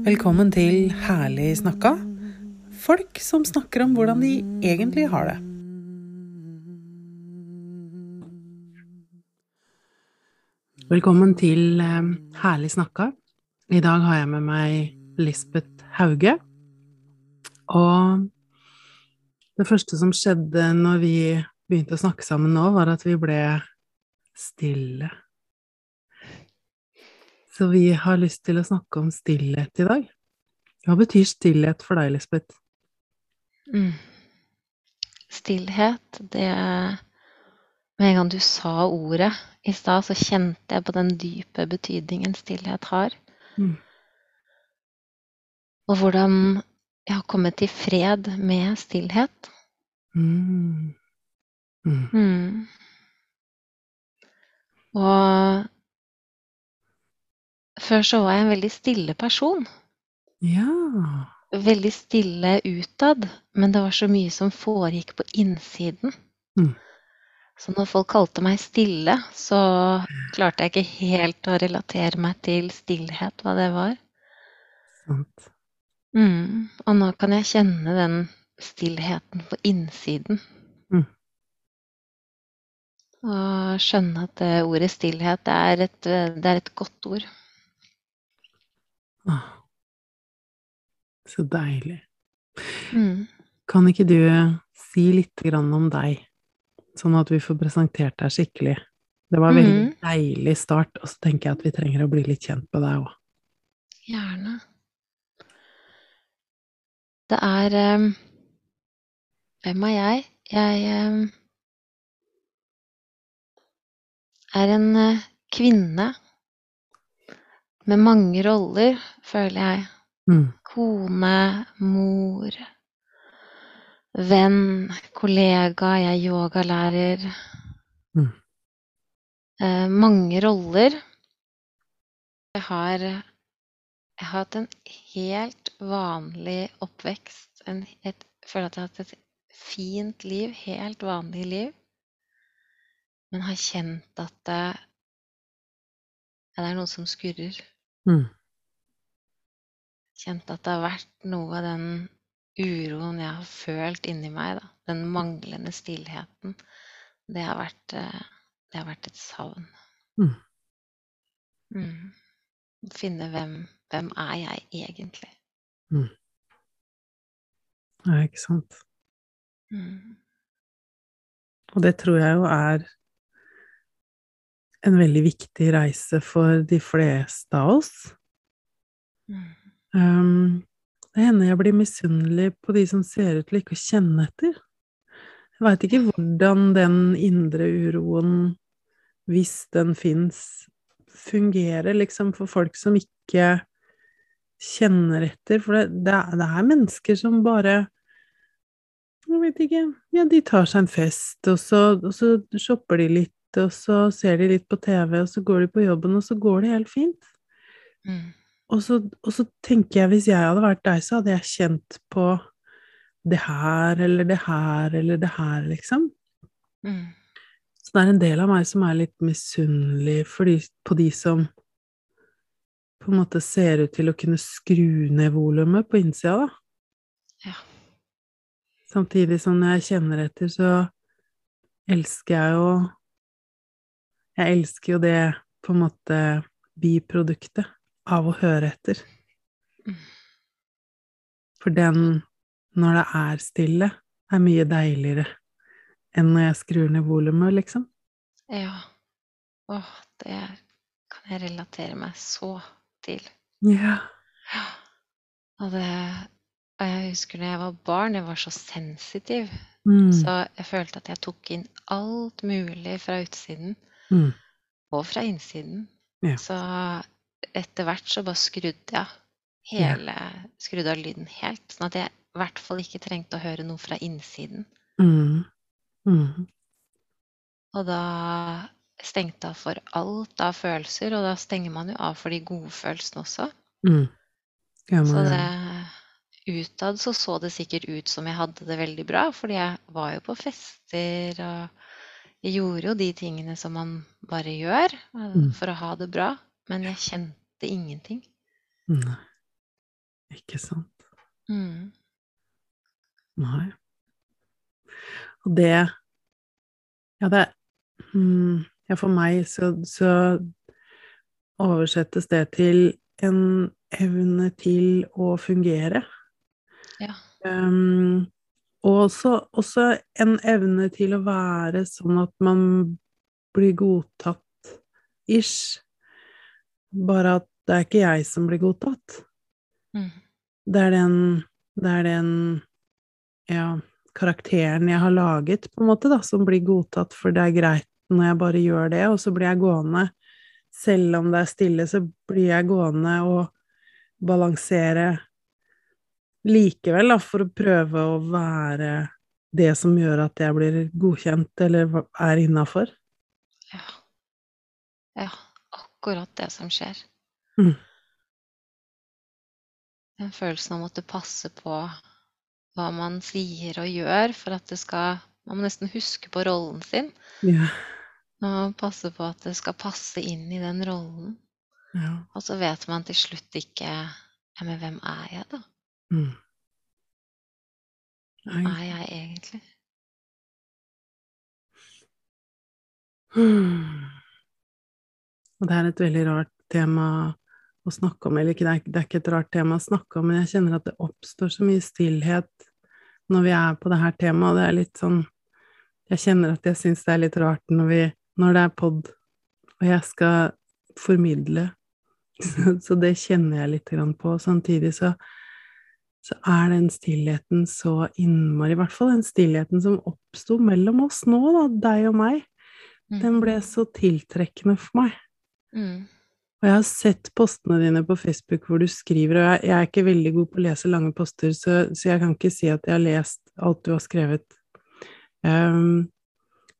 Velkommen til Herlig snakka. Folk som snakker om hvordan de egentlig har det. Velkommen til eh, Herlig snakka. I dag har jeg med meg Lisbeth Hauge. Og det første som skjedde når vi begynte å snakke sammen nå, var at vi ble stille. Så vi har lyst til å snakke om stillhet i dag. Hva betyr stillhet for deg, Lisbeth? Mm. Stillhet, det Med en gang du sa ordet i stad, så kjente jeg på den dype betydningen stillhet har. Mm. Og hvordan jeg har kommet til fred med stillhet. Mm. Mm. Mm. Og før så var jeg en veldig stille person. Ja. Veldig stille utad, men det var så mye som foregikk på innsiden. Mm. Så når folk kalte meg stille, så klarte jeg ikke helt å relatere meg til stillhet, hva det var. Sant. Mm. Og nå kan jeg kjenne den stillheten på innsiden. Mm. Og skjønne at ordet stillhet er, et, det er et godt ord. Ah. Så deilig. Mm. Kan ikke du si litt grann om deg, sånn at vi får presentert deg skikkelig? Det var en veldig mm. deilig start, og så tenker jeg at vi trenger å bli litt kjent med deg òg. Gjerne. Det er um, Hvem er jeg? Jeg um, er en uh, kvinne med mange roller, føler jeg. Mm. Kone, mor, venn, kollega, jeg er yogalærer. Mm. Eh, mange roller. Jeg har, jeg har hatt en helt vanlig oppvekst. En, et, føler at jeg har hatt et fint liv, helt vanlig liv. Men har kjent at det, det er noe som skurrer. Mm. Kjent at det har vært noe av den uroen jeg har følt inni meg, da. Den manglende stillheten. Det har vært, eh, det har vært et savn. Mm. Mm. Finne hvem, hvem er jeg egentlig? Ja, ikke sant. Mm. Og det tror jeg jo er en veldig viktig reise for de fleste av oss. Um, det hender jeg blir misunnelig på de som ser ut til ikke å kjenne etter. Jeg veit ikke hvordan den indre uroen, hvis den fins, fungerer liksom for folk som ikke kjenner etter. For det, det, er, det er mennesker som bare Jeg vet ikke Ja, de tar seg en fest, og så, og så shopper de litt, og så ser de litt på TV, og så går de på jobben, og så går det helt fint. Mm. Og så, og så tenker jeg, hvis jeg hadde vært deg, så hadde jeg kjent på det her eller det her eller det her, liksom. Mm. Så det er en del av meg som er litt misunnelig på de som på en måte ser ut til å kunne skru ned volumet på innsida, da. Ja. Samtidig som når jeg kjenner etter, så elsker jeg jo Jeg elsker jo det på en måte biproduktet av å høre etter. For den, når det er stille, er mye deiligere enn når jeg skrur ned volumet, liksom. ja. Åh, det kan jeg relatere meg så til. Ja. Ja. Og det og jeg husker da jeg var barn, jeg var så sensitiv. Mm. Så jeg følte at jeg tok inn alt mulig fra utsiden Mm. og fra innsiden. Ja. Så etter hvert så bare skrudde jeg hele Skrudde av lyden helt. Sånn at jeg i hvert fall ikke trengte å høre noe fra innsiden. Mm. Mm. Og da stengte jeg av for alt av følelser, og da stenger man jo av for de gode følelsene også. Mm. Ja, Så det utad så så det sikkert ut som jeg hadde det veldig bra, fordi jeg var jo på fester og jeg gjorde jo de tingene som man bare gjør eh, Mm. for å ha det bra, men jeg kjente ingenting. Nei. Ikke sant? Mm. Nei. Og det Ja, det mm, Ja, for meg så, så oversettes det til en evne til å fungere. Ja. Um, og også, også en evne til å være sånn at man blir godtatt ish. Bare at det er ikke jeg som blir godtatt. Mm. Det er den Det er den ja, karakteren jeg har laget, på en måte, da, som blir godtatt, for det er greit når jeg bare gjør det, og så blir jeg gående. Selv om det er stille, så blir jeg gående og balansere likevel, da, for å prøve å være det som gjør at jeg blir godkjent eller er innafor. Ja. Ja, akkurat det som skjer. Mm. Den følelsen av å måtte passe på hva man sier og gjør for at det skal Man må nesten huske på rollen sin. Ja. Og passe på at det skal passe inn i den rollen. ja. Og så vet man til slutt ikke Ja, men hvem er jeg, da? Mm. Nei. er jeg egentlig? Og det er et veldig rart tema å snakke om, eller ikke, det er, det er ikke et rart tema å snakke om, men jeg kjenner at det oppstår så mye stillhet når vi er på det her temaet, og det er litt sånn Jeg kjenner at jeg syns det er litt rart når vi Når det er pod, og jeg skal formidle, så, så det kjenner jeg litt grann på. Samtidig så så er den stillheten så innmari, i hvert fall den stillheten som oppsto mellom oss nå, da, deg og meg, den ble så tiltrekkende for meg. Mm. Og jeg har sett postene dine på Facebook hvor du skriver, og jeg, jeg er ikke veldig god på å lese lange poster, så, så jeg kan ikke si at jeg har lest alt du har skrevet. Um,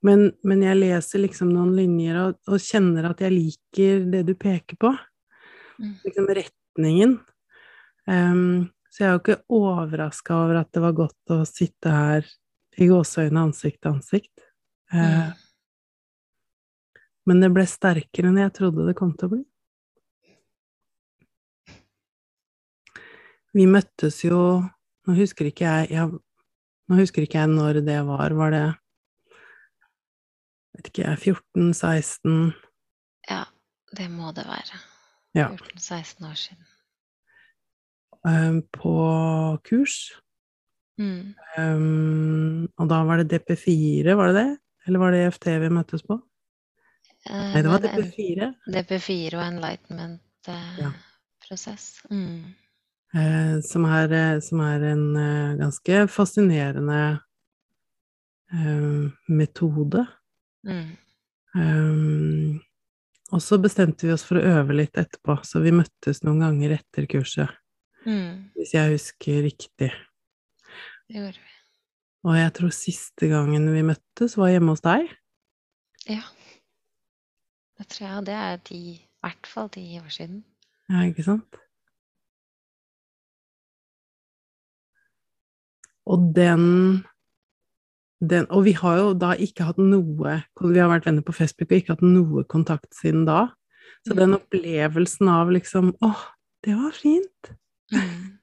men, men jeg leser liksom noen linjer og, og kjenner at jeg liker det du peker på. Mm. Liksom retningen. Um, så jeg er jo ikke overraska over at det var godt å sitte her i gåseøynene ansikt til ansikt. Eh, Mm. men det ble sterkere enn jeg trodde det kom til å bli. Vi møttes jo Nå husker ikke jeg, jeg Nå husker ikke jeg når det var. Var det Vet ikke jeg 14-16 Ja, det må det være. Ja. 14-16 år siden. Eh, på kurs. Mm. Um, og da var det DP4, var det det? Eller var det EFT vi møttes på? Uh, Nei, det var DP4. DP4 og enlightenment-prosess. Ja. mm. uh, som, som er en ganske fascinerende metode. Mm. Um, og så bestemte vi oss for å øve litt etterpå, så vi møttes noen ganger etter kurset, Mm. hvis jeg husker riktig. Det gjorde vi. Og jeg tror siste gangen vi møttes, var hjemme hos deg. Ja. Det tror jeg, det er ti, i hvert fall ti år siden. Ja, ikke sant? Og den, den Og vi har jo da ikke hatt noe Vi har vært venner på Facebook og ikke hatt noe kontakt siden da. Så den opplevelsen av liksom Åh, det var fint! Mm.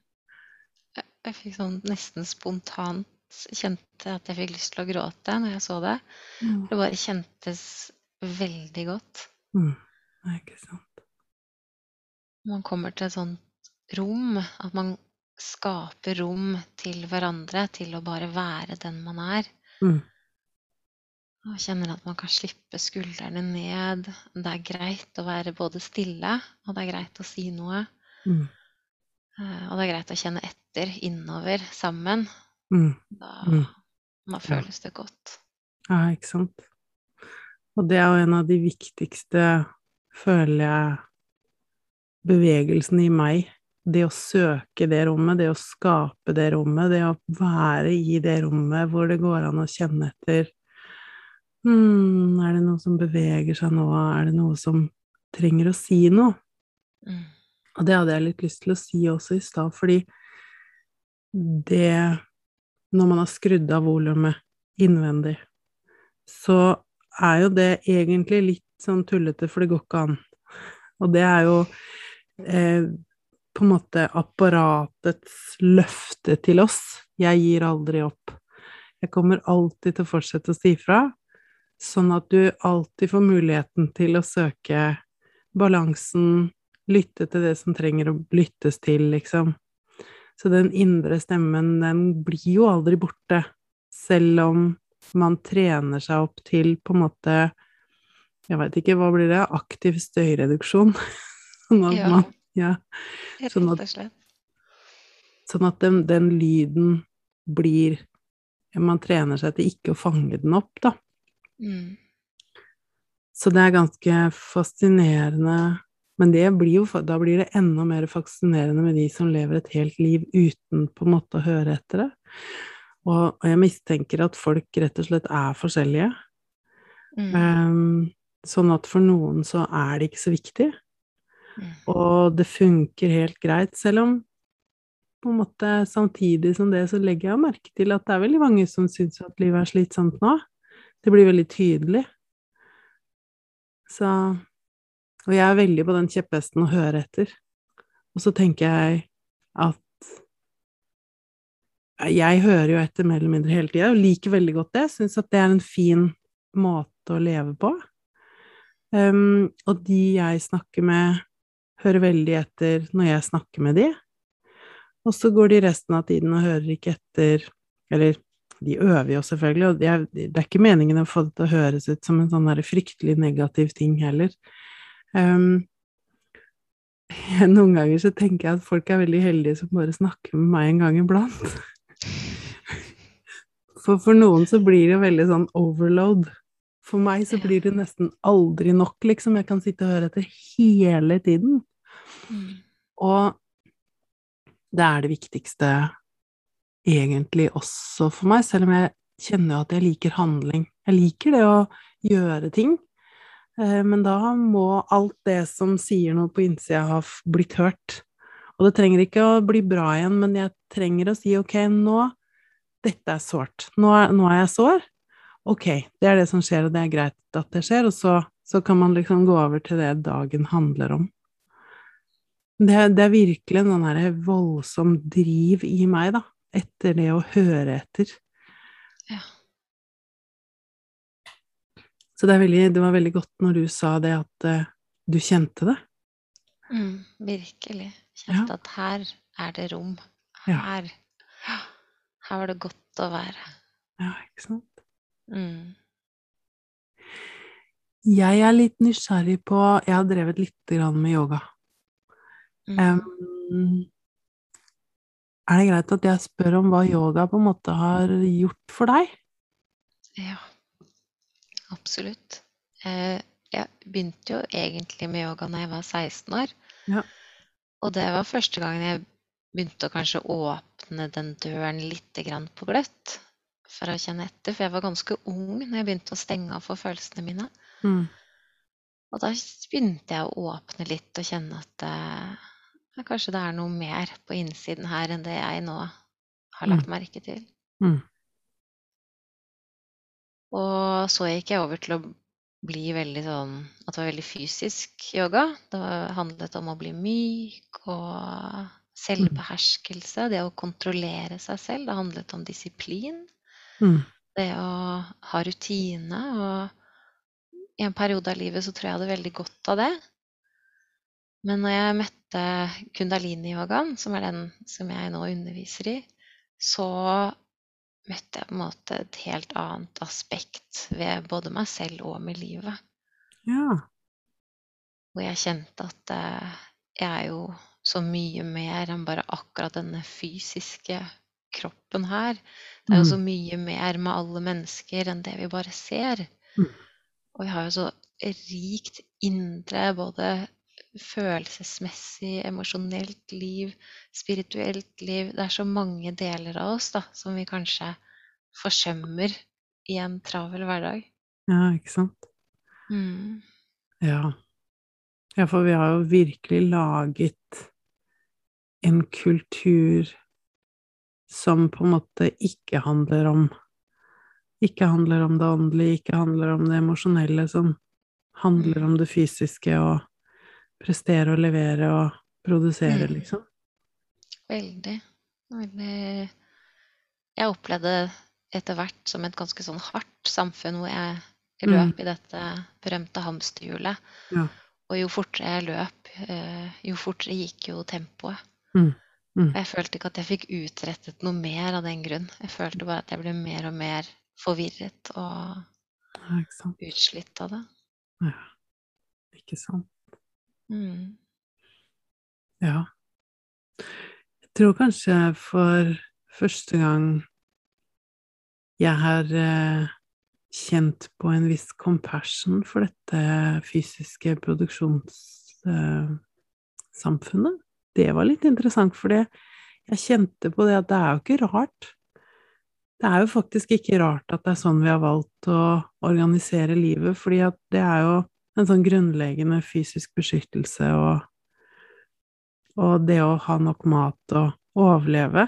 Jeg, jeg fikk sånn nesten spontant kjente at jeg fikk lyst til å gråte når jeg så det. Det bare kjentes veldig godt. Mm. Det er ikke sant. Man kommer til et sånt rom, at man skaper rom til hverandre, til å bare være den man er. Mm. Og kjenner at man kan slippe skuldrene ned. Det er greit å være både stille, og det er greit å si noe. Mm. Eh, Og det er greit å kjenne etter innover sammen. Mm. Da, Mm. da føles det godt. Ja, ikke sant. Og det er jo en av de viktigste, føler jeg, bevegelsene i meg. Det å søke det rommet, det å skape det rommet, det å være i det rommet hvor det går an å kjenne etter hmm, Er det noe som beveger seg nå? Er det noe som trenger å si noe? Mm. Og det hadde jeg litt lyst til å si også i stad, fordi det Når man har skrudd av volumet innvendig, så er jo det egentlig litt sånn tullete, for det går ikke an. Og det er jo eh, på en måte apparatets løfte til oss. Jeg gir aldri opp. Jeg kommer alltid til å fortsette å si fra, sånn at du alltid får muligheten til å søke balansen, lytte til det som trenger å lyttes til, liksom. Så den indre stemmen, den blir jo aldri borte, selv om man trener seg opp til på en måte Jeg veit ikke, hva blir det? Aktiv støyreduksjon? sånn at Ja. man Ja. Sånn at, sånn at den, den lyden blir Man trener seg til ikke å fange den opp, da. Mm. Så det er ganske fascinerende. Men det blir jo, da blir det enda mer fascinerende med de som lever et helt liv uten på en måte å høre etter det. Og, og jeg mistenker at folk rett og slett er forskjellige. Mm. Um, sånn at for noen så er det ikke så viktig. Mm. Og det funker helt greit, selv om på en måte samtidig som det så legger jeg merke til at det er veldig mange som syns at livet er slitsomt nå. Det blir veldig tydelig. Så Og jeg er veldig på den kjepphesten å høre etter. Og så tenker jeg at jeg hører jo etter mer eller mindre hele tida, og liker veldig godt det. Syns at det er en fin måte å leve på. Um, og de jeg snakker med, hører veldig etter når jeg snakker med de. Og så går de resten av tiden og hører ikke etter Eller de øver jo selvfølgelig, og det er, det er ikke meningen å få det til å høres ut som en sånn fryktelig negativ ting heller. Um, noen ganger så tenker jeg at folk er veldig heldige som bare snakker med meg en gang iblant. For for noen så blir det veldig sånn overload. For meg så blir det nesten aldri nok, liksom. Jeg kan sitte og høre etter hele tiden. Og det er det viktigste egentlig også for meg, selv om jeg kjenner jo at jeg liker handling. Jeg liker det å gjøre ting, men da må alt det som sier noe på innsida, ha blitt hørt. Og det trenger ikke å bli bra igjen, men jeg trenger å si ok, nå Dette er sårt. Nå nå er jeg sår. Ok, det er det som skjer, og det er greit at det skjer, og så, så kan man liksom gå over til det dagen handler om. Det, det er virkelig en sånn her voldsom driv i meg, da, etter det å høre etter. Ja. Så det, veldig, det var veldig godt når du sa det, at uh, du kjente det. Mm. Virkelig. Kjente at her er det rom. Ja. Her, her var det godt å være. Ja, ikke sant? Mm. Jeg er litt nysgjerrig på Jeg har drevet litt grann med yoga. Mm. Um, er det greit at jeg spør om hva yoga på en måte har gjort for deg? Ja, absolutt. Eh, jeg begynte jo egentlig med yoga da jeg var 16 år. Ja. Og det var første gangen jeg begynte å kanskje åpne den døren litt på gløtt for å kjenne etter. For jeg var ganske ung når jeg begynte å stenge av for følelsene mine. Mm. Og da begynte jeg å åpne litt og kjenne at eh, ja, kanskje det er noe mer på innsiden her enn det jeg nå har lagt merke til. Mm. Og så gikk jeg over til å bli veldig sånn At det var veldig fysisk yoga. Det handlet om å bli myk og selvbeherskelse. Det å kontrollere seg selv. Det handlet om disiplin. Mm. Det å ha rutine. Og i en periode av livet så tror jeg jeg hadde veldig godt av det. Men når jeg møtte kundalini-yogaen, som er den som jeg nå underviser i, så møtte jeg på en måte et helt annet aspekt ved både meg selv og med livet. Ja. Hvor jeg kjente at eh, jeg er jo så mye mer enn bare akkurat denne fysiske kroppen her. Det er jo så Mm. mye mer med alle mennesker enn det vi bare ser. Mm. Og vi har jo så rikt indre, både følelsesmessig, emosjonelt liv, spirituelt liv. Det er så mange deler av oss da, som vi kanskje forsømmer i en travel hverdag. ja, ikke sant? Mm. Ja. ja, for vi har jo virkelig laget en kultur som på en måte ikke handler om Ikke handler om det åndelige, ikke handler om det emosjonelle, som handler om det fysiske og prestere og levere og produsere, Mm. liksom. Veldig. Veldig Jeg opplevde etter hvert som et ganske sånn hardt samfunn hvor jeg Mm. i dette berømte hamsterhjulet. Ja. Og jo fortere jeg løp, eh, jo fortere gikk jo tempoet. Mm. Mm. Og jeg følte ikke at jeg fikk utrettet noe mer av den grunn. Jeg følte bare at jeg ble mer og mer forvirret og Ja, utslitt av det. Ja. Ikke sant. Mm. Ja. Jeg tror kanskje for første gang jeg har eh, kjent på en viss compassion for dette fysiske produksjonssamfunnet. Det var litt interessant, for jeg kjente på det at det er jo ikke rart. Det er jo faktisk ikke rart at det er sånn vi har valgt å organisere livet, fordi at det er jo en sånn grunnleggende fysisk beskyttelse og, og det å ha nok mat og overleve.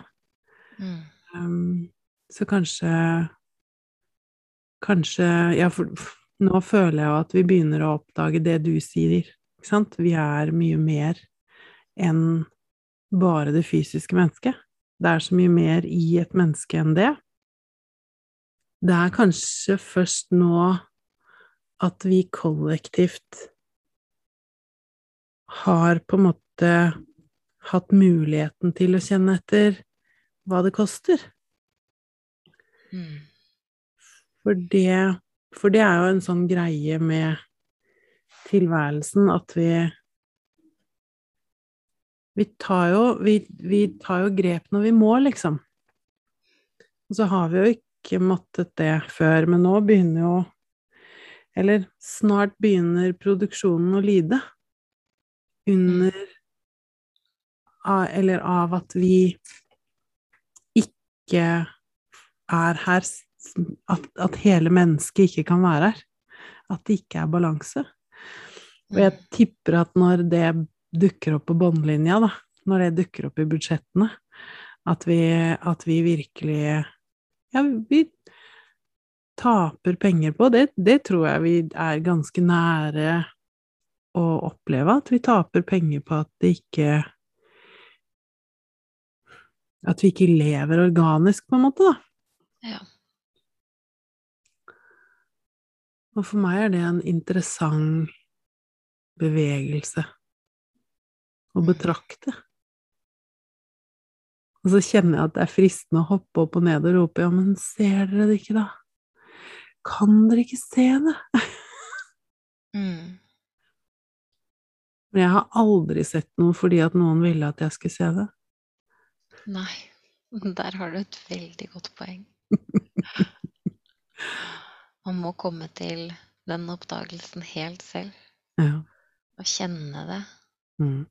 Mm. Um, så kanskje Kanskje Ja, for nå føler jeg jo at vi begynner å oppdage det du sier, ikke sant? Vi er mye mer enn bare det fysiske mennesket. Det er så mye mer i et menneske enn det. Det er kanskje først nå at vi kollektivt har på en måte hatt muligheten til å kjenne etter hva det koster. Mm. For det, for det er jo en sånn greie med tilværelsen at vi Vi tar jo, vi, vi tar jo grep når vi må, liksom. Og så har vi jo ikke måttet det før, men nå begynner jo Eller snart begynner produksjonen å lide under av, Eller av at vi ikke er her at, at hele mennesket ikke kan være her. At det ikke er balanse. Og jeg tipper at når det dukker opp på båndlinja, da, når det dukker opp i budsjettene, at vi, at vi virkelig Ja, vi taper penger på det. Det tror jeg vi er ganske nære å oppleve, at vi taper penger på at det ikke At vi ikke lever organisk, på en måte, da. Ja. Og for meg er det en interessant bevegelse å betrakte. Og så kjenner jeg at det er fristende å hoppe opp og ned og rope ja, men ser dere det ikke, da? Kan dere ikke se det? Mm. Men jeg har aldri sett noe fordi at noen ville at jeg skulle se det. Nei. Der har du et veldig godt poeng. Man må komme til den oppdagelsen helt selv Ja. og kjenne det. Mm.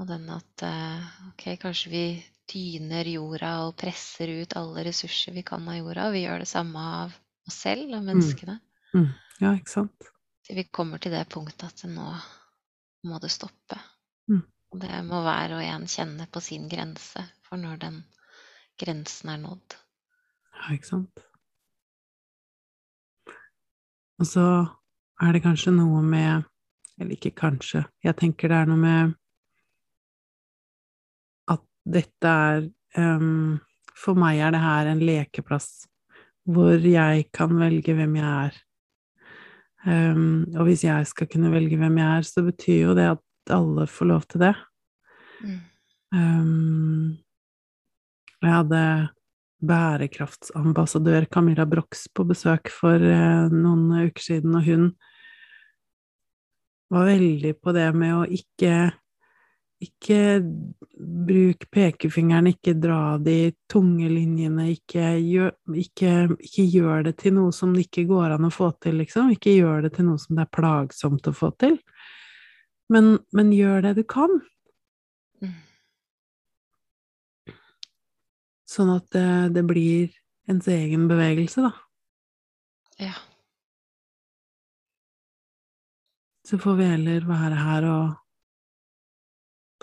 Og den at eh, ok, kanskje vi tyner jorda og presser ut alle ressurser vi kan av jorda. Vi gjør det samme av oss selv og menneskene. Mm. Ja, ikke sant? Til vi kommer til det punktet at nå må det stoppe. Mm. Det må hver og en kjenne på sin grense for når den grensen er nådd. Ja, ikke sant? Og så er det kanskje noe med Eller ikke kanskje, jeg tenker det er noe med at dette er um, For meg er det her en lekeplass hvor jeg kan velge hvem jeg er. Um, og hvis jeg skal kunne velge hvem jeg er, så betyr jo det at alle får lov til det. Mm. Um, jeg hadde bærekraftsambassadør Camilla Brox på besøk for uh, noen uker siden, og hun var veldig på det med å ikke ikke bruk pekefingeren, ikke dra de tunge linjene, ikke gjør, ikke, ikke gjør det til noe som det ikke går an å få til, liksom. Ikke gjør det til noe som det er plagsomt å få til. Men, men gjør det du kan. Sånn at det, det blir ens egen bevegelse, da. Ja. Så får vi heller være her og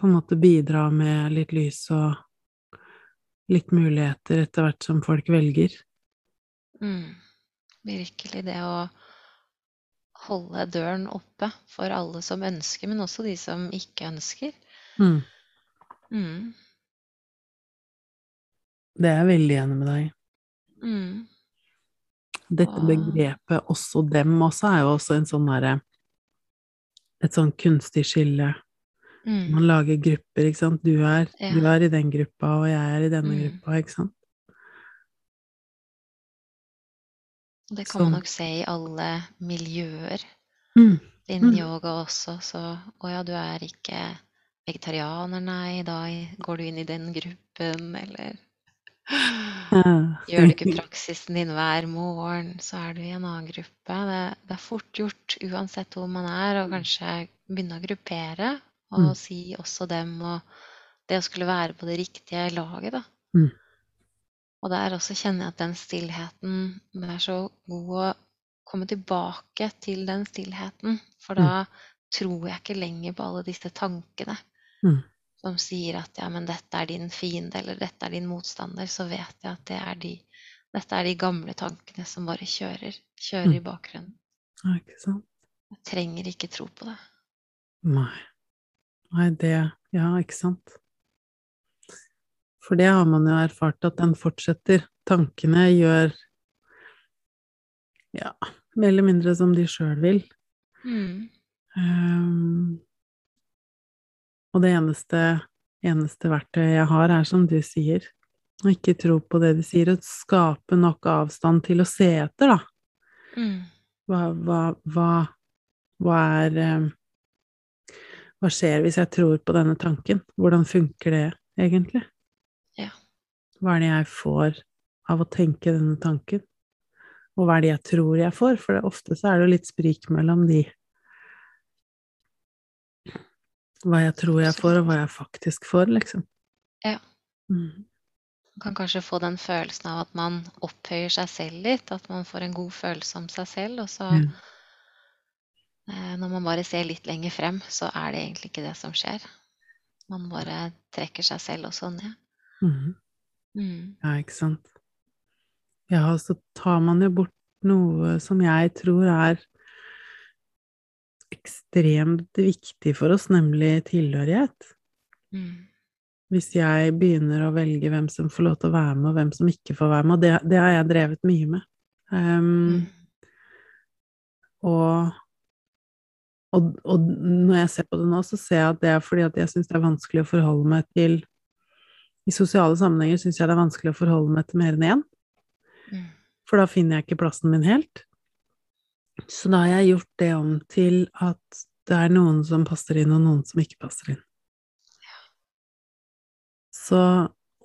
på en måte bidra med litt lys og litt muligheter etter hvert som folk velger. Mm. Virkelig det å holde døren oppe for alle som ønsker, men også de som ikke ønsker. Mm. Mm. Det er jeg veldig enig med deg i. Mm. Dette begrepet 'også dem' også er jo også en sånn derre Et sånn kunstig skille. Mm. Man lager grupper, ikke sant. Du er, Ja. du er i den gruppa, og jeg er i denne Mm. gruppa, ikke sant. Det kan man Sånn. nok se i alle miljøer. Mm. Innen Mm. yoga også, så Å ja, du er ikke vegetarianer, nei, da går du inn i den gruppen, eller Gjør du ikke praksisen din hver morgen, så er du i en annen gruppe. Det, det er fort gjort, uansett hvor man er, å kanskje begynne å gruppere og Mm. si også dem, og det å skulle være på det riktige laget, da. Mm. Og der også kjenner jeg at den stillheten er så god å komme tilbake til den stillheten, for da tror jeg ikke lenger på alle disse tankene Mm. som sier at ja, men dette er din fiende, eller dette er din motstander, så vet jeg at det er de, dette er de gamle tankene som bare kjører, kjører i bakgrunnen. Ja, ikke sant. Jeg trenger ikke tro på det. Nei. Nei, det Ja, ikke sant. For det har man jo erfart, at den fortsetter. Tankene gjør Ja, mer eller mindre som de sjøl vil. Mm. Um, og det eneste, eneste verktøyet jeg har, er som du sier, å ikke tro på det de sier, og skape nok avstand til å se etter, da. Mm. Hva, hva, hva, hva er ehm, Hva skjer hvis jeg tror på denne tanken? Hvordan funker det egentlig? Ja. Hva er det jeg får av å tenke denne tanken? Og hva er det jeg tror jeg får? For det, ofte så er det jo litt sprik mellom de Hva jeg tror jeg får, og hva jeg faktisk får, liksom. Ja. Mm. Man kan kanskje få den følelsen av at man opphøyer seg selv litt, at man får en god følelse om seg selv, og så Ja. Eh, Når man bare ser litt lenger frem, så er det egentlig ikke det som skjer. Man bare trekker seg selv også ned. Mm. Mm. Ja, ikke sant. Ja, så tar man jo bort noe som jeg tror er ekstremt viktig for oss, nemlig tilhørighet. Mm. Hvis jeg begynner å velge hvem som får lov til å være med, og hvem som ikke får være med, og det, det har jeg drevet mye med. Um, og, og, og når jeg ser på det nå, så ser jeg at det er fordi at jeg syns det er vanskelig å forholde meg til I sosiale sammenhenger syns jeg det er vanskelig å forholde meg til mer enn én. Mm. For da finner jeg ikke plassen min helt. Så da har jeg gjort det om til at det er noen som passer inn, og noen som ikke passer inn. Så,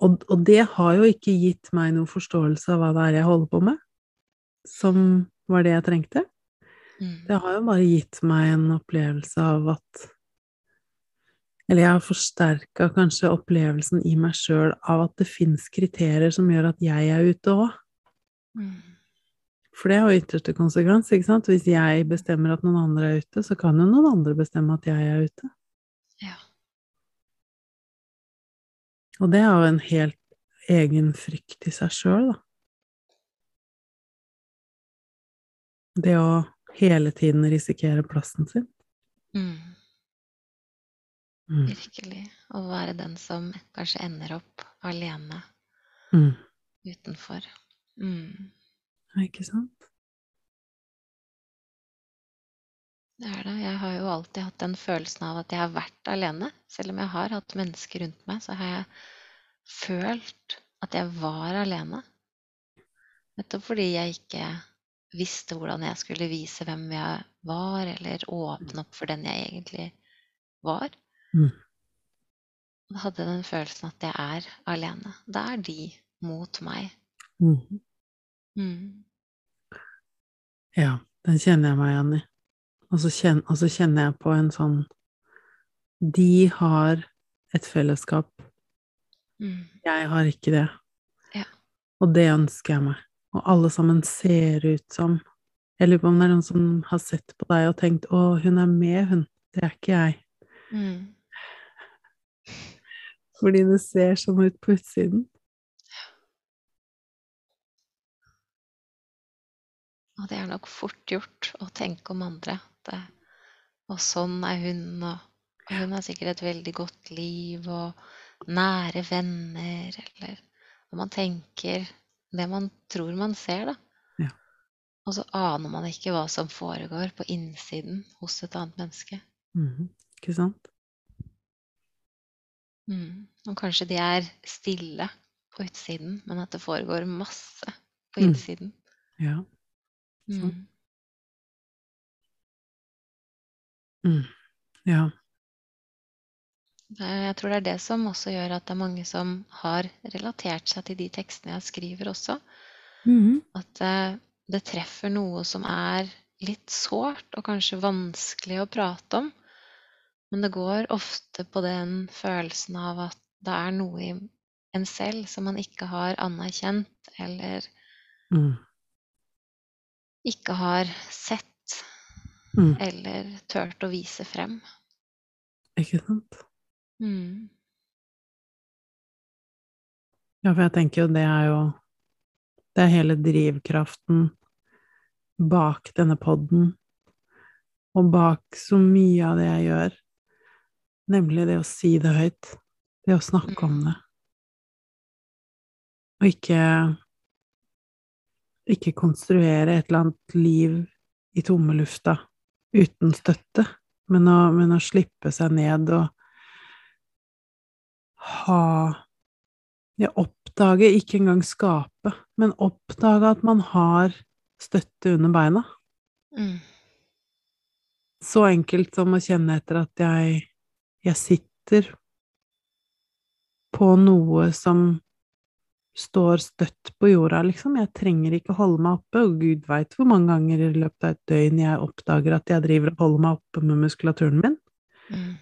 og, og det har jo ikke gitt meg noen forståelse av hva det er jeg holder på med, som var det jeg trengte. Mm. Det har jo bare gitt meg en opplevelse av at Eller jeg har forsterka kanskje opplevelsen i meg sjøl av at det fins kriterier som gjør at jeg er ute òg. Mm. For det er jo ytterste konsekvens, ikke sant? Hvis jeg bestemmer at noen andre er ute, så kan jo noen andre bestemme at jeg er ute. Ja. Og det er jo en helt egen frykt i seg sjøl, da. Det å hele tiden risikere plassen sin. Mm. Mm. Virkelig. Å være den som kanskje ender opp alene Mm. utenfor. Mm. Ikke sant? Det er det. Jeg har jo alltid hatt den følelsen av at jeg har vært alene. Selv om jeg har hatt mennesker rundt meg, så har jeg følt at jeg var alene. Nettopp fordi jeg ikke visste hvordan jeg skulle vise hvem jeg var, eller åpne opp for den jeg egentlig var. Mm. Og hadde den følelsen at jeg er alene. Da er de mot meg. Mm. Mm. Ja, den kjenner jeg meg igjen i. Og så kjenner, kjenner jeg på en sånn De har et fellesskap. Mm. Jeg har ikke det. Ja. Og det ønsker jeg meg. Og alle sammen ser ut som Jeg lurer på om det er noen som har sett på deg og tenkt 'Å, hun er med, hun'. Det er ikke jeg. Mm. Fordi det ser sånn ut på utsiden. Og det er nok fort gjort å tenke om andre. Det, og sånn er hun, og hun har sikkert et veldig godt liv og nære venner, eller når man tenker det man tror man ser, da. Ja. Og så aner man ikke hva som foregår på innsiden hos et annet menneske. Mm, Ikke sant? Mm. Og kanskje de er stille på utsiden, men at det foregår masse på Mm. innsiden. Ja. Sånn. Mm. Mm. Ja. Det- Jeg tror det er det som også gjør at det er mange som har relatert seg til de tekstene jeg skriver også. Mhm. At eh, det treffer noe som er litt sårt og kanskje vanskelig å prate om. Men det går ofte på den følelsen av at det er noe i en selv som man ikke har anerkjent eller Mm. ikke har sett Mm. eller turt å vise frem. Ikke sant? Mm. Ja, for jeg tenker jo det er jo Det er hele drivkraften bak denne podden, og bak så mye av det jeg gjør, nemlig det å si det høyt, det å snakke om det, og ikke ikke konstruere et eller annet liv i tomme lufta uten støtte, men å, men å slippe seg ned og ha ja, oppdage, ikke engang skape, men oppdage at man har støtte under beina. Mm. Så enkelt som å kjenne etter at jeg, jeg sitter på noe som står støtt på jorda, liksom. Jeg trenger ikke holde meg oppe, og gud veit hvor mange ganger i løpet av et døgn jeg oppdager at jeg driver og holder meg oppe med muskulaturen min. Mm.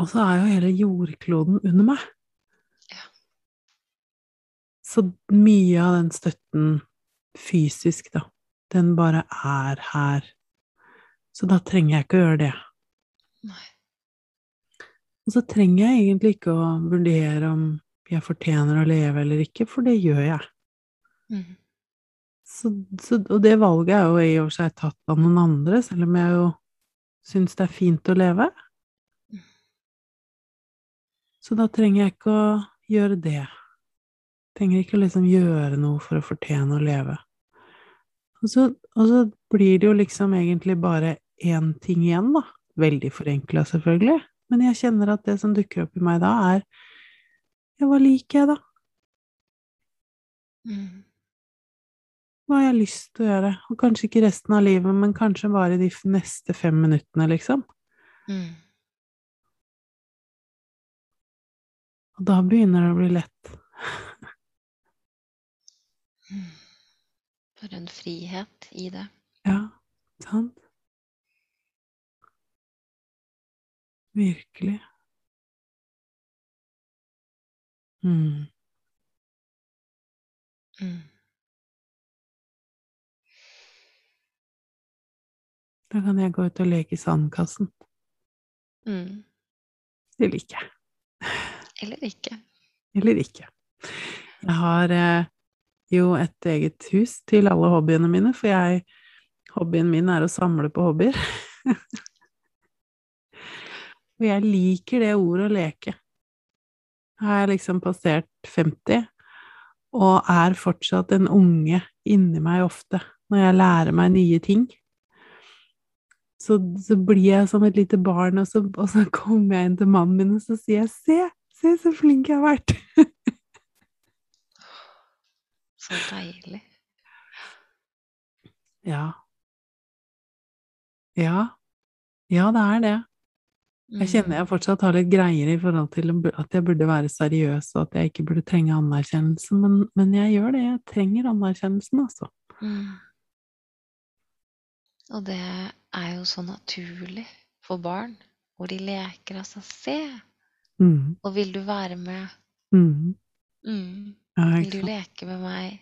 Og så er jo hele jordkloden under meg. Ja. Så mye av den støtten fysisk, da, den bare er her. Så da trenger jeg ikke å gjøre det. Nei. Og så trenger jeg egentlig ikke å vurdere om jeg fortjener å leve eller ikke, for det gjør jeg. Mm. Så, så, og det valget er jo i og for seg tatt av noen andre, selv om jeg jo syns det er fint å leve. Så da trenger jeg ikke å gjøre det. Trenger ikke å liksom gjøre noe for å fortjene å leve. Og så, og så blir det jo liksom egentlig bare én ting igjen, da. Veldig forenkla, selvfølgelig. Men jeg kjenner at det som dukker opp i meg da, er Ja, hva liker jeg, da? Mm. Hva har jeg lyst til å gjøre? Og kanskje ikke resten av livet, men kanskje bare de neste fem minuttene, liksom. Mm. Og da begynner det å bli lett. For en frihet i det. Ja, sant? Virkelig. Mm. Mm. Da kan jeg gå ut og leke i sandkassen. Mm. Det liker jeg. Eller ikke. Eller ikke. Jeg har eh, jo et eget hus til alle hobbyene mine, for jeg Hobbyen min er å samle på hobbyer. Og jeg liker det ordet å leke. Har jeg liksom passert 50, og er fortsatt en unge inni meg ofte når jeg lærer meg nye ting. Så, så blir jeg som et lite barn, og så, og så kommer jeg inn til mannen min, og så sier jeg 'se, se så flink jeg har vært'. Så deilig. Ja. Ja. Ja, det er det. Jeg Mm. kjenner jeg fortsatt har litt greier i forhold til at jeg burde være seriøs, og at jeg ikke burde trenge anerkjennelse, men, men jeg gjør det. Jeg trenger anerkjennelsen, altså. Mm. Og det er jo så naturlig for barn, hvor de leker altså Se, Mm. og vil du være med? Mm. Mm. Ja, Vil du leke med meg?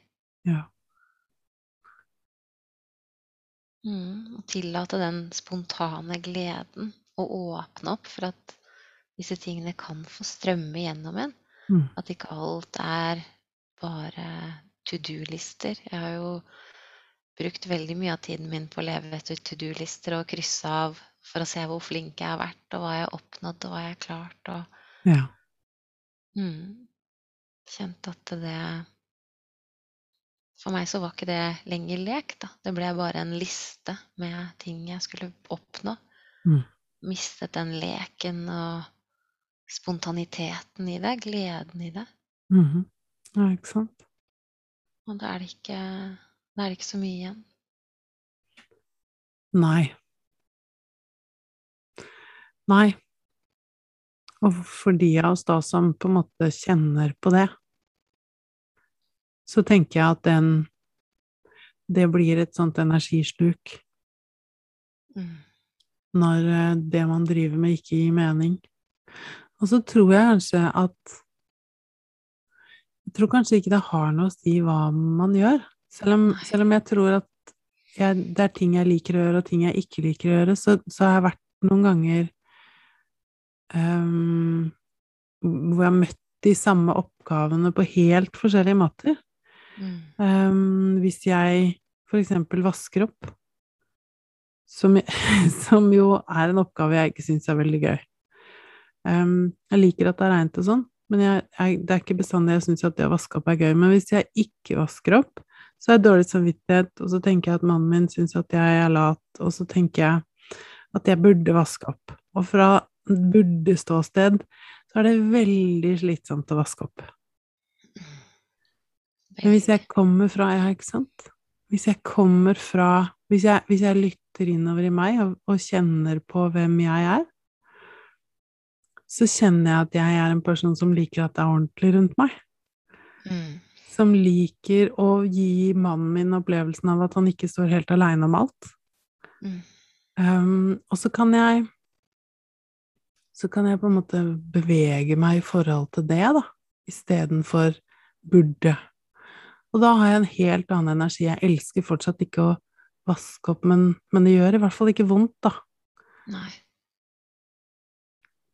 Ja. Mm. Og tillate den spontane gleden å åpne opp for at disse tingene kan få strømme gjennom en. Mm. At ikke alt er bare to do-lister. Jeg har jo brukt veldig mye av tiden min på å leve etter to do-lister og krysse av for å se hvor flink jeg har vært, og hva jeg har oppnådd, og hva jeg har klart. Og Ja. mm, kjente at det For meg så var ikke det lenger lek, da. Det ble bare en liste med ting jeg skulle oppnå. Mm. Mistet den leken og spontaniteten i det, gleden i det. Mhm. Ja, ikke sant? Og da er det ikke, da er det ikke så mye igjen. Nei. Nei. Og for de av oss da som på en måte kjenner på det, så tenker jeg at den Det blir et sånt energisluk Mm. når eh, det man driver med, ikke gir mening. Og så tror jeg kanskje at Jeg tror kanskje ikke det har noe å si hva man gjør. Selv om, selv om jeg tror at jeg, det er ting jeg liker å gjøre, og ting jeg ikke liker å gjøre, så, så har jeg vært noen ganger ehm, hvor jeg har møtt de samme oppgavene på helt forskjellige måter. Mm. Um, hvis jeg for eksempel vasker opp, som, som jo er en oppgave jeg ikke syns er veldig gøy. um, jeg liker at det er reint og sånn, men jeg, jeg, det er ikke bestandig jeg syns at det å vaske opp er gøy. Men hvis jeg ikke vasker opp, så har jeg dårlig samvittighet, og så tenker jeg at mannen min syns at jeg er lat, og så tenker jeg at jeg burde vaske opp. Og fra burde-ståsted så er det veldig slitsomt å vaske opp. Men hvis jeg kommer fra Ja, ikke sant? Hvis jeg kommer fra Hvis jeg, hvis jeg lytter innover i meg og, og kjenner på hvem jeg er, så kjenner jeg at jeg er en person som liker at det er ordentlig rundt meg. Mm. Som liker å gi mannen min opplevelsen av at han ikke står helt aleine om alt. Mm. Um, og så kan jeg Så kan jeg på en måte bevege meg i forhold til det, da, istedenfor burde. Og da har jeg en helt annen energi. Jeg elsker fortsatt ikke å vaske opp, men, men det gjør i hvert fall ikke vondt, da. Nei.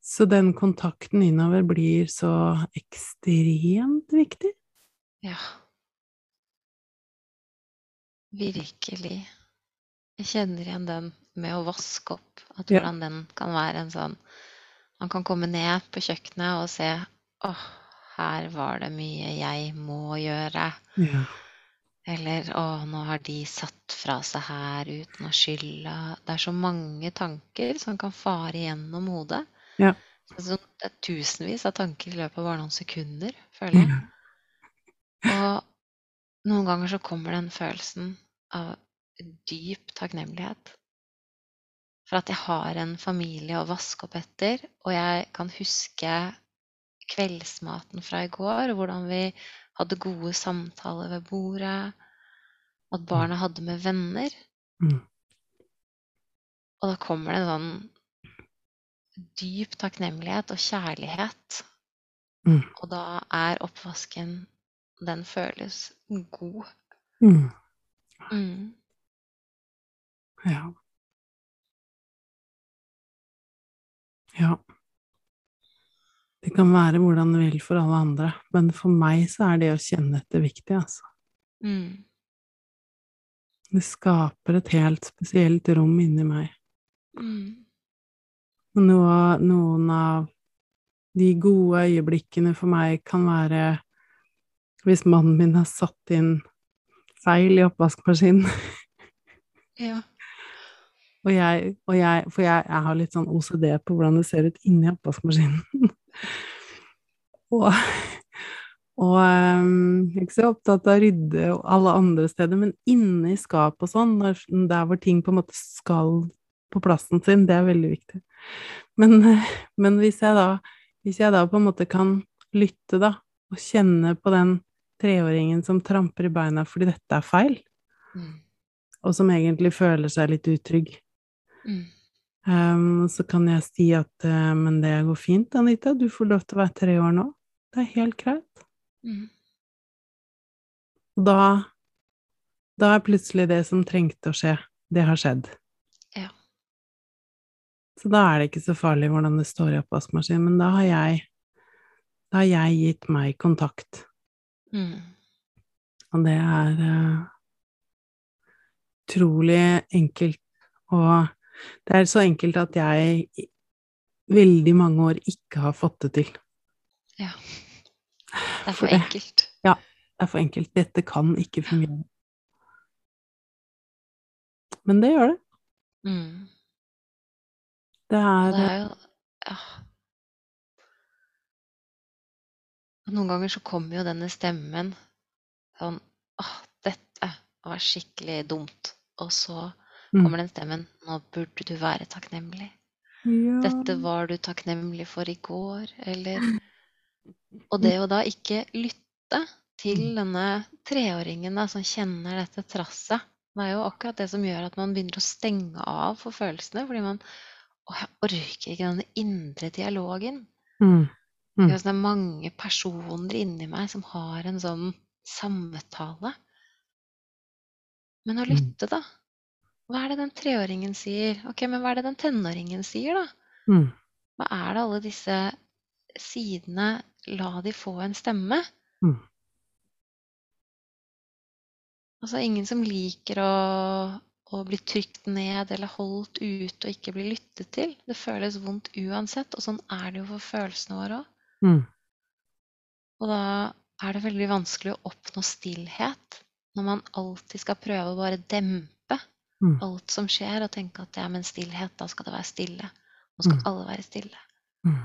Så den kontakten innover blir så ekstremt viktig. Ja. Virkelig. Jeg kjenner igjen den med å vaske opp. At Ja. hvordan den kan være en sånn Man kan komme ned på kjøkkenet og se åh, her var det mye jeg må gjøre. Ja. Eller å, nå har de satt fra seg her uten å skylde. Det er så mange tanker som kan fare gjennom hodet. Ja. Det er, tusenvis av tanker i løpet av bare noen sekunder, føler jeg. Og noen ganger så kommer den følelsen av dyp takknemlighet. For at jeg har en familie å vaske opp etter, og jeg kan huske kveldsmaten fra i går, hvordan vi hadde gode samtaler ved bordet, at barna hadde med venner. Mm. Og da kommer det en sånn dyp takknemlighet og kjærlighet. Mm. Og da er oppvasken Den føles god. Mm. Mm. Ja. Ja. Det kan være hvordan det vil for alle andre, men for meg så er det å kjenne etter viktig, altså. Mm. Det skaper et helt spesielt rom inni meg. Mm. Noe, noen av de gode øyeblikkene for meg kan være hvis mannen min har satt inn feil i oppvaskmaskinen. Ja. Og jeg, og jeg, for jeg, jeg har litt sånn OCD på hvordan det ser ut inni oppvaskmaskinen. og og um, ikke så opptatt av å rydde alle andre steder, men inne i skap og sånn, der hvor ting på en måte skal på plassen sin, det er veldig viktig. Men, men hvis, jeg da, hvis jeg da på en måte kan lytte, da, og kjenne på den treåringen som tramper i beina fordi dette er feil, Mm. og som egentlig føler seg litt utrygg, Mm. Um, så kan jeg si at uh, men det går fint, Anita, du får lov til å være tre år nå. Det er helt greit. Mm. Da, da er plutselig det som trengte å skje, det har skjedd. Ja. Så da er det ikke så farlig hvordan det står i oppvaskmaskinen, men da har jeg da har jeg gitt meg kontakt, Mm. og det er uh, utrolig enkelt og Det er så enkelt at jeg veldig mange år ikke har fått det til. Ja. Det er For for det- enkelt. Det er for enkelt. Dette kan ikke fungere. Men det gjør det. Mm. Det er, det er jo ja. Noen ganger så kommer jo denne stemmen sånn Åh, dette var skikkelig dumt. Og så. Kommer den stemmen Nå burde du være takknemlig. ja. Dette var du takknemlig for i går, eller Og det å da ikke lytte til denne treåringen da, som kjenner dette trasset, det er jo akkurat det som gjør at man begynner å stenge av for følelsene, fordi man Å, jeg orker ikke denne indre dialogen. Mm. Mm. Det er mange personer inni meg som har en sånn samtale. Men å Mm. lytte, da. Hva er det den treåringen sier? Ok, men hva er det den tenåringen sier, da? Mm. Hva er det alle disse sidene La de få en stemme? Mm. Altså ingen som liker å, å bli trykt ned eller holdt ute og ikke bli lyttet til. Det føles vondt uansett, og sånn er det jo for følelsene våre òg. Mm. Og da er det veldig vanskelig å oppnå stillhet når man alltid skal prøve å bare dempe Mm. alt som skjer, og tenke at ja, men stillhet, da skal det være stille. Nå skal Mm. alle være stille. Mm.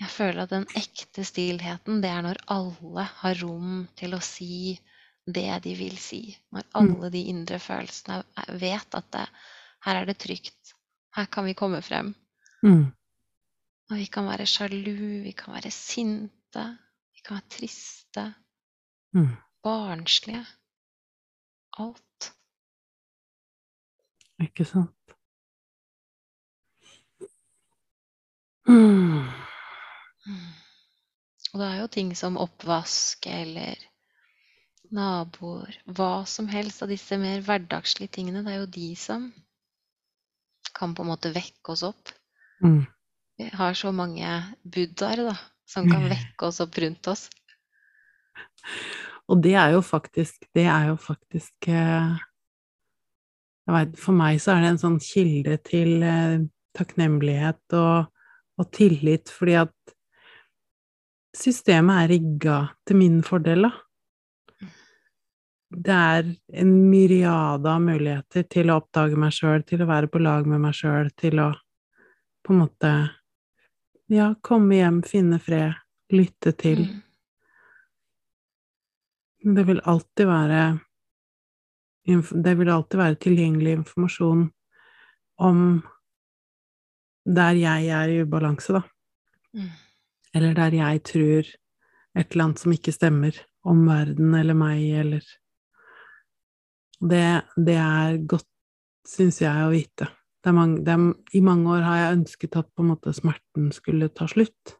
Jeg føler at den ekte stillheten, det er når alle har rom til å si det de vil si. Når alle de indre følelsene vet at det, her er det trygt. Her kan vi komme frem. Mm. Og vi kan være sjalu, vi kan være sinte, vi kan være triste, Mm. barnslige. Alt. Ikke sant? Mm. Og det er jo ting som oppvask eller naboer, hva som helst av disse mer hverdagslige tingene. Det er jo de som kan på en måte vekke oss opp. Mm. Vi har så mange buddhaer da, som kan vekke oss opp rundt oss. Og det er jo faktisk Det er jo faktisk eh, vet, For meg så er det en sånn kilde til eh, takknemlighet og, og tillit, fordi at systemet er rigga til min fordel, da. Det er en myriade av muligheter til å oppdage meg sjøl, til å være på lag med meg sjøl, til å på en måte ja, komme hjem, finne fred, lytte til. Mm. Det vil alltid være Det vil alltid være tilgjengelig informasjon om der jeg er i ubalanse, da. Mm. Eller der jeg tror et eller annet som ikke stemmer om verden eller meg, eller Det, det er godt, syns jeg, å vite. Det mange, er, I mange år har jeg ønsket at på en måte smerten skulle ta slutt.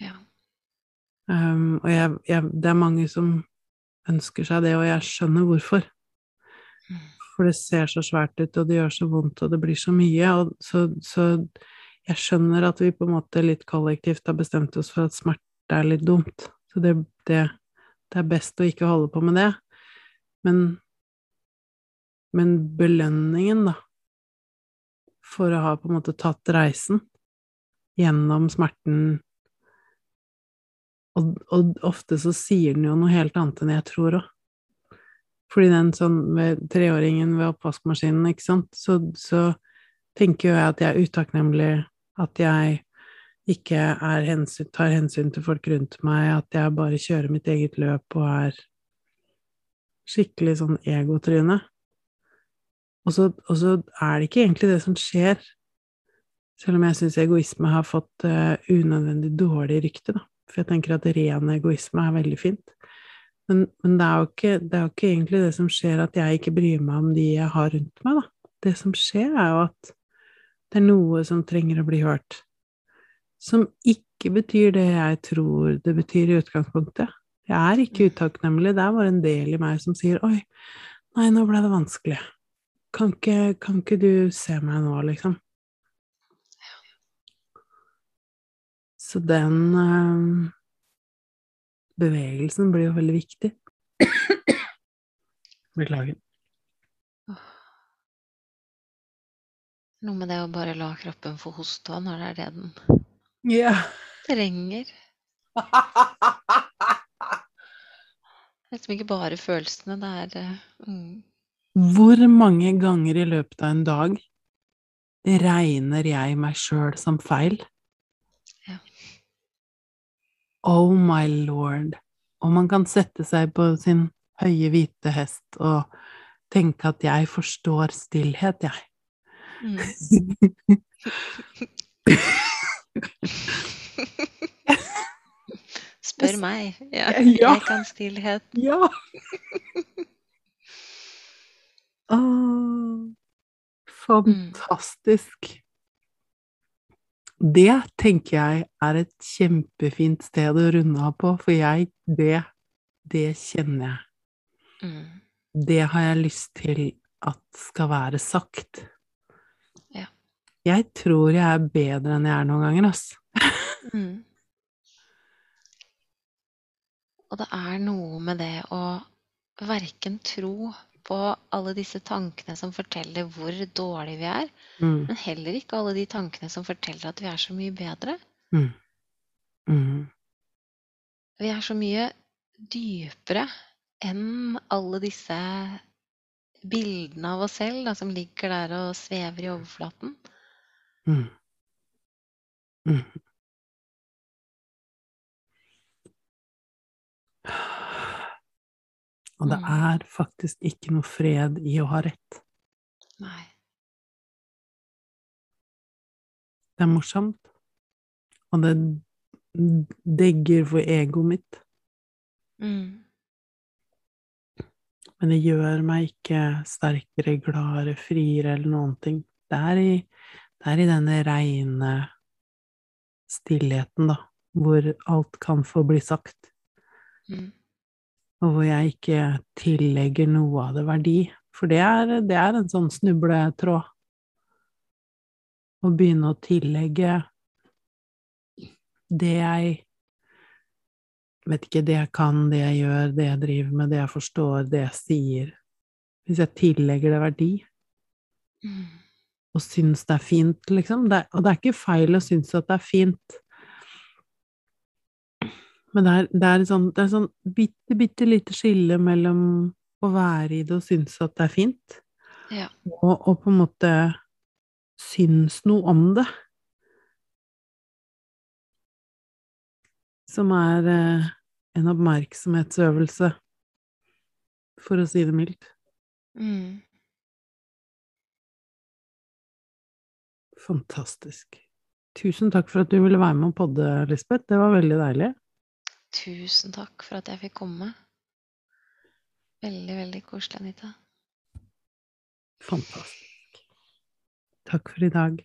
Ja. Um, og jeg, jeg, det er mange som ønsker seg det, og jeg skjønner hvorfor. For det ser så svært ut, og det gjør så vondt, og det blir så mye. Så, så jeg skjønner at vi på en måte litt kollektivt har bestemt oss for at smerte er litt dumt. Så det, det, det er best å ikke holde på med det. Men, men belønningen, da, for å ha på en måte tatt reisen gjennom smerten og, og ofte så sier den jo noe helt annet enn jeg tror òg. Fordi den sånn med treåringen ved oppvaskmaskinen, ikke sant, så, så tenker jo jeg at jeg er utakknemlig, at jeg ikke hensyn, tar hensyn til folk rundt meg, at jeg bare kjører mitt eget løp og er skikkelig sånn egotryne. Og så, og så er det ikke egentlig det som skjer, selv om jeg syns egoisme har fått uh, unødvendig dårlig rykte, da. For jeg tenker at ren egoisme er veldig fint. Men, men det, er ikke, det er jo ikke egentlig det som skjer at jeg ikke bryr meg om de jeg har rundt meg, da. Det som skjer, er jo at det er noe som trenger å bli hørt. Som ikke betyr det jeg tror det betyr i utgangspunktet. Jeg er ikke utakknemlig, det er bare en del i meg som sier 'oi, nei, nå ble det vanskelig'. Kan ikke, kan ikke du se meg nå, liksom? Så den øh, bevegelsen blir jo veldig viktig. Beklager. Noe med det å bare la kroppen få hoste når det er det den Ja. trenger. Det er liksom ikke bare følelsene, det er eh, mm, Hvor mange ganger i løpet av en dag regner jeg meg sjøl som feil? Oh my lord. Og man kan sette seg på sin høye, hvite hest og tenke at jeg forstår stillhet, jeg. mm. Spør meg. Ja, jeg kan stillhet. Ja! Åh, fantastisk. Det tenker jeg er et kjempefint sted å runde av på, for jeg, det, det kjenner jeg. Mm. Det har jeg lyst til at skal være sagt. Ja. Jeg tror jeg er bedre enn jeg er noen ganger, altså. Mm. Og det er noe med det å verken tro på alle disse tankene som forteller hvor dårlige vi er, Mm, men heller ikke alle de tankene som forteller at vi er så mye bedre. mm, mm, Vi er så mye dypere enn alle disse bildene av oss selv da, som ligger der og svever i overflaten. mm. Og det Mm. er faktisk ikke noe fred i å ha rett. Nei. Det er morsomt, og det degger for egoet mitt, Mm. men det gjør meg ikke sterkere, gladere, friere eller noen ting. Det er i, det er i denne reine stillheten, da, hvor alt kan få bli sagt, Mm. Og hvor jeg ikke tillegger noe av det verdi. For det er, det er en sånn snubletråd. Å begynne å tillegge det jeg Vet ikke, det jeg kan, det jeg gjør, det jeg driver med, det jeg forstår, det jeg sier. Hvis jeg tillegger det verdi, Mm. og syns det er fint, liksom. Det og det er ikke feil å synes at det er fint. Men det er, det er et sånn, sånn bitte, bitte lite skille mellom å være i det og synes at det er fint, Ja. og, og på en måte synes noe om det. Som er eh, en oppmerksomhetsøvelse, for å si det mildt. Mm. Fantastisk. Tusen takk for at du ville være med og podde, Lisbeth. Det var veldig deilig. Tusen takk for at jeg fikk komme. Veldig, veldig koselig, Anita. Fantastisk. Takk for i dag.